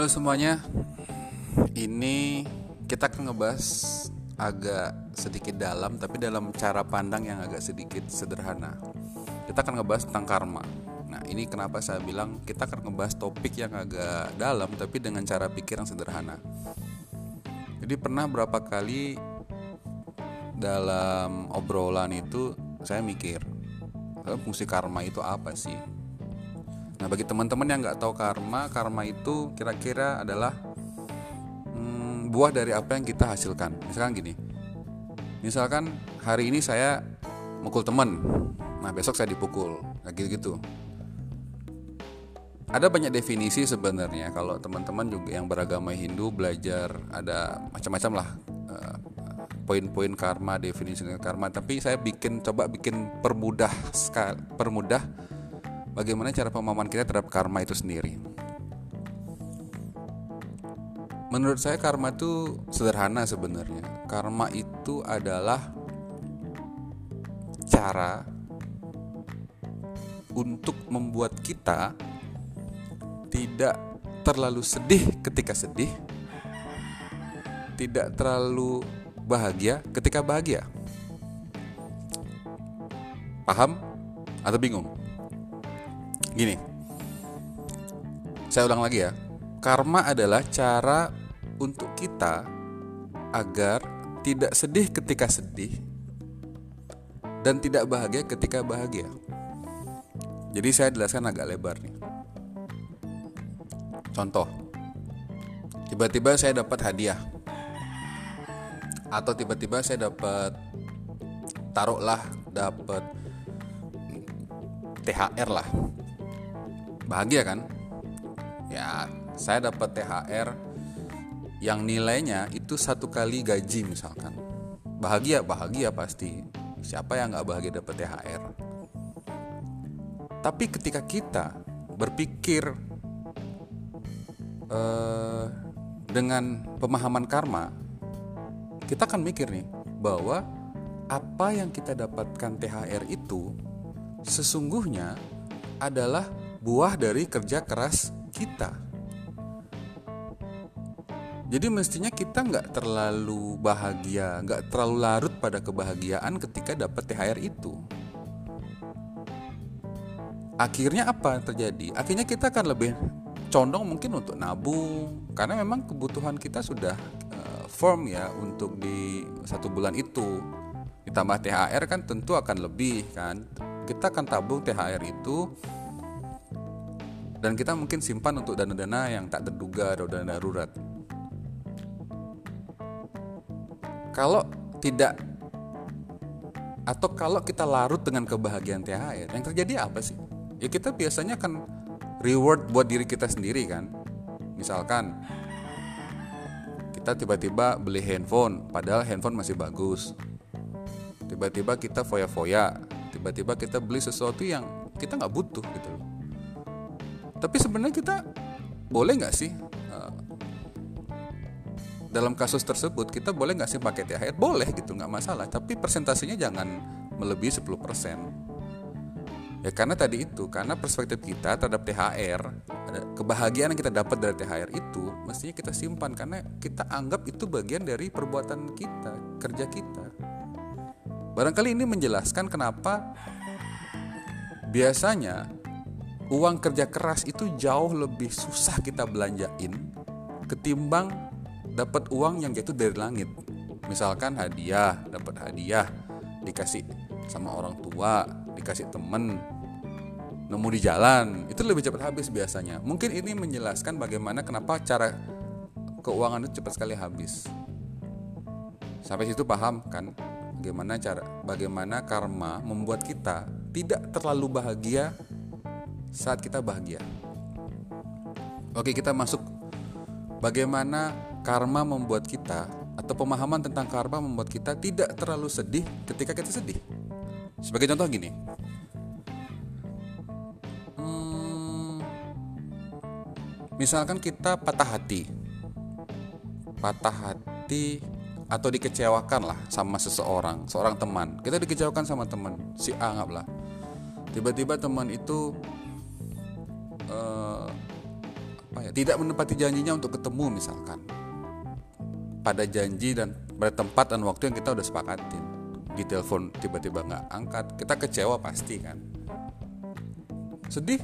Halo semuanya, ini kita akan ngebahas agak sedikit dalam, tapi dalam cara pandang yang agak sedikit sederhana. Kita akan ngebahas tentang karma. Nah, ini kenapa saya bilang kita akan ngebahas topik yang agak dalam, tapi dengan cara pikir yang sederhana. Jadi pernah berapa kali dalam obrolan itu saya mikir, fungsi karma itu apa sih? Nah bagi teman-teman yang nggak tahu karma, karma itu kira-kira adalah hmm, buah dari apa yang kita hasilkan. Misalkan gini, misalkan hari ini saya mukul teman, nah besok saya dipukul, kayak gitu-gitu. Ada banyak definisi sebenarnya kalau teman-teman juga yang beragama Hindu belajar ada macam-macam lah uh, poin-poin karma, definisi karma. Tapi saya bikin coba bikin permudah permudah bagaimana cara pemahaman kita terhadap karma itu sendiri. Menurut saya karma itu sederhana sebenarnya. Karma itu adalah cara untuk membuat kita tidak terlalu sedih ketika sedih, tidak terlalu bahagia ketika bahagia. Paham atau bingung? Gini, saya ulang lagi ya. Karma adalah cara untuk kita agar tidak sedih ketika sedih dan tidak bahagia ketika bahagia. Jadi saya jelaskan agak lebar nih. Contoh, tiba-tiba saya dapat hadiah atau tiba-tiba saya dapat taruhlah dapat THR lah bahagia kan? Ya saya dapat THR yang nilainya itu satu kali gaji misalkan. Bahagia bahagia pasti. Siapa yang nggak bahagia dapat THR tapi ketika kita berpikir uh, dengan pemahaman karma kita akan mikir nih bahwa apa yang kita dapatkan THR itu sesungguhnya adalah buah dari kerja keras kita. Jadi mestinya kita nggak terlalu bahagia, nggak terlalu larut pada kebahagiaan ketika dapat THR itu. Akhirnya apa yang terjadi? Akhirnya kita akan lebih condong mungkin untuk nabung karena memang kebutuhan kita sudah uh, firm ya untuk di satu bulan itu ditambah THR kan tentu akan lebih kan kita akan tabung THR itu dan kita mungkin simpan untuk dana-dana yang tak terduga atau dana darurat. Kalau tidak atau kalau kita larut dengan kebahagiaan THR, yang terjadi apa sih? Ya kita biasanya akan reward buat diri kita sendiri kan. Misalkan kita tiba-tiba beli handphone, padahal handphone masih bagus. Tiba-tiba kita foya-foya, tiba-tiba kita beli sesuatu yang kita nggak butuh gitu loh tapi sebenarnya kita boleh nggak sih uh, dalam kasus tersebut kita boleh nggak sih pakai THR boleh gitu nggak masalah. Tapi persentasenya jangan melebihi 10% ya karena tadi itu karena perspektif kita terhadap THR kebahagiaan yang kita dapat dari THR itu mestinya kita simpan karena kita anggap itu bagian dari perbuatan kita kerja kita. Barangkali ini menjelaskan kenapa biasanya uang kerja keras itu jauh lebih susah kita belanjain ketimbang dapat uang yang jatuh dari langit. Misalkan hadiah, dapat hadiah, dikasih sama orang tua, dikasih temen, nemu di jalan, itu lebih cepat habis biasanya. Mungkin ini menjelaskan bagaimana kenapa cara keuangan itu cepat sekali habis. Sampai situ paham kan? Bagaimana cara bagaimana karma membuat kita tidak terlalu bahagia saat kita bahagia. Oke, kita masuk bagaimana karma membuat kita atau pemahaman tentang karma membuat kita tidak terlalu sedih ketika kita sedih. Sebagai contoh gini. Hmm, misalkan kita patah hati. Patah hati atau dikecewakan lah sama seseorang, seorang teman. Kita dikecewakan sama teman, si A anggaplah. Tiba-tiba teman itu ya, tidak menepati janjinya untuk ketemu misalkan. Pada janji dan pada tempat dan waktu yang kita udah sepakatin. Di telepon tiba-tiba nggak angkat kita kecewa pasti kan. Sedih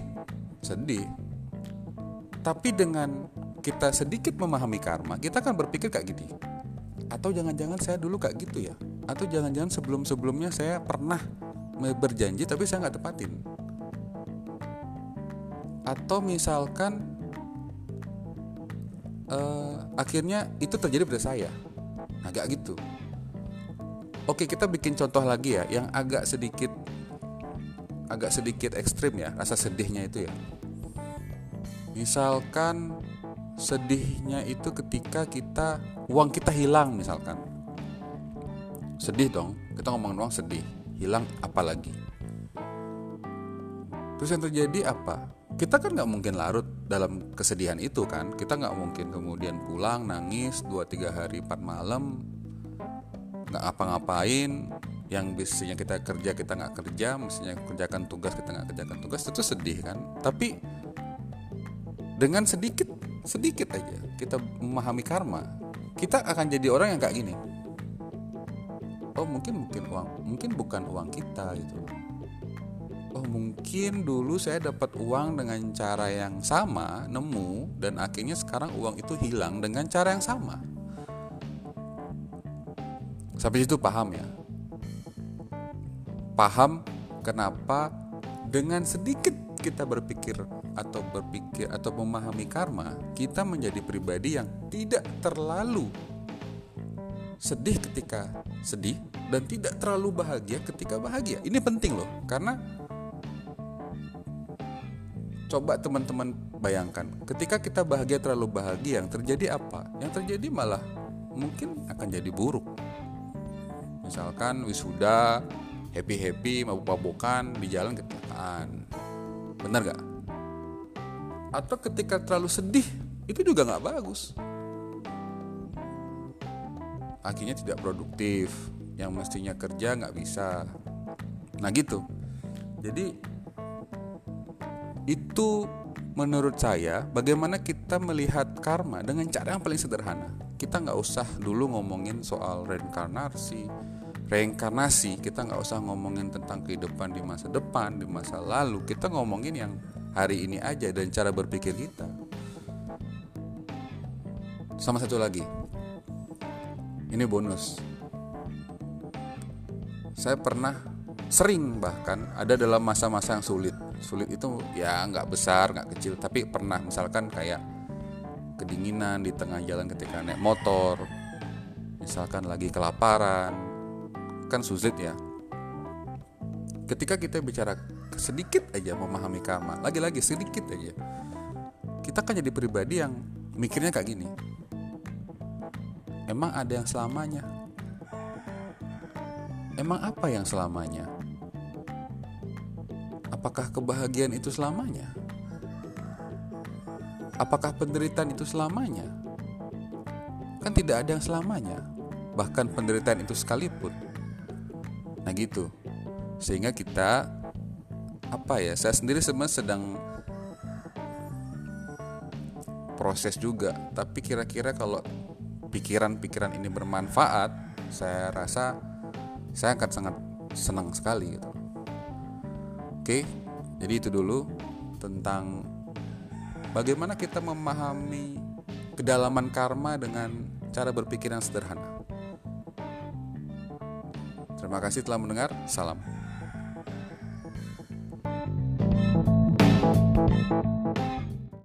sedih. Tapi dengan kita sedikit memahami karma kita akan berpikir kayak gini. Atau jangan-jangan saya dulu kayak gitu ya? Atau jangan-jangan sebelum-sebelumnya saya pernah berjanji tapi saya nggak tepatin? Atau misalkan uh, akhirnya itu terjadi pada saya. Agak gitu. Oke kita bikin contoh lagi ya yang agak sedikit agak sedikit ekstrim ya rasa sedihnya itu ya. Misalkan sedihnya itu ketika kita uang kita hilang misalkan. Sedih dong kita ngomongin uang sedih hilang apalagi terus yang terjadi apa? Kita kan nggak mungkin larut dalam kesedihan itu kan kita nggak mungkin kemudian pulang nangis 2-3 hari 4 malam nggak apa-ngapain yang biasanya kita kerja kita nggak kerja mestinya kerjakan tugas kita nggak kerjakan tugas itu sedih kan. Tapi dengan sedikit sedikit aja kita memahami karma kita akan jadi orang yang kayak gini. Oh mungkin mungkin uang mungkin bukan uang kita gitu oh mungkin dulu saya dapat uang dengan cara yang sama nemu dan akhirnya sekarang uang itu hilang dengan cara yang sama. Sampai situ paham ya? Paham kenapa dengan sedikit kita berpikir atau berpikir atau memahami karma kita menjadi pribadi yang tidak terlalu sedih ketika sedih dan tidak terlalu bahagia ketika bahagia. Ini penting loh karena Coba teman-teman bayangkan, ketika kita bahagia terlalu bahagia, yang terjadi apa? Yang terjadi malah mungkin akan jadi buruk. Misalkan wisuda, happy-happy, mabuk-mabukan, di jalan kecelakaan. Benar gak? Atau ketika terlalu sedih, itu juga gak bagus. Akhirnya tidak produktif, yang mestinya kerja gak bisa. Nah gitu. Jadi itu menurut saya bagaimana kita melihat karma dengan cara yang paling sederhana. Kita nggak usah dulu ngomongin soal reinkarnasi reinkarnasi. Kita nggak usah ngomongin tentang kehidupan di masa depan di masa lalu. Kita ngomongin yang hari ini aja dan cara berpikir kita. Sama satu lagi. Ini bonus. Saya pernah sering bahkan ada dalam masa-masa yang sulit sulit itu ya nggak besar nggak kecil. Tapi pernah misalkan kayak kedinginan di tengah jalan ketika naik motor misalkan lagi kelaparan. Kan sulit ya. Ketika kita bicara sedikit aja memahami karma lagi-lagi sedikit aja kita kan jadi pribadi yang mikirnya kayak gini. Emang ada yang selamanya? Emang apa yang selamanya Apakah kebahagiaan itu selamanya? Apakah penderitaan itu selamanya? Kan tidak ada yang selamanya, bahkan penderitaan itu sekalipun. Nah gitu, sehingga kita apa ya? Saya sendiri sebenarnya sedang proses juga, tapi kira-kira kalau pikiran-pikiran ini bermanfaat, saya rasa saya akan sangat senang sekali gitu. Oke, jadi itu dulu tentang bagaimana kita memahami kedalaman karma dengan cara berpikir yang sederhana. Terima kasih telah mendengar. Salam.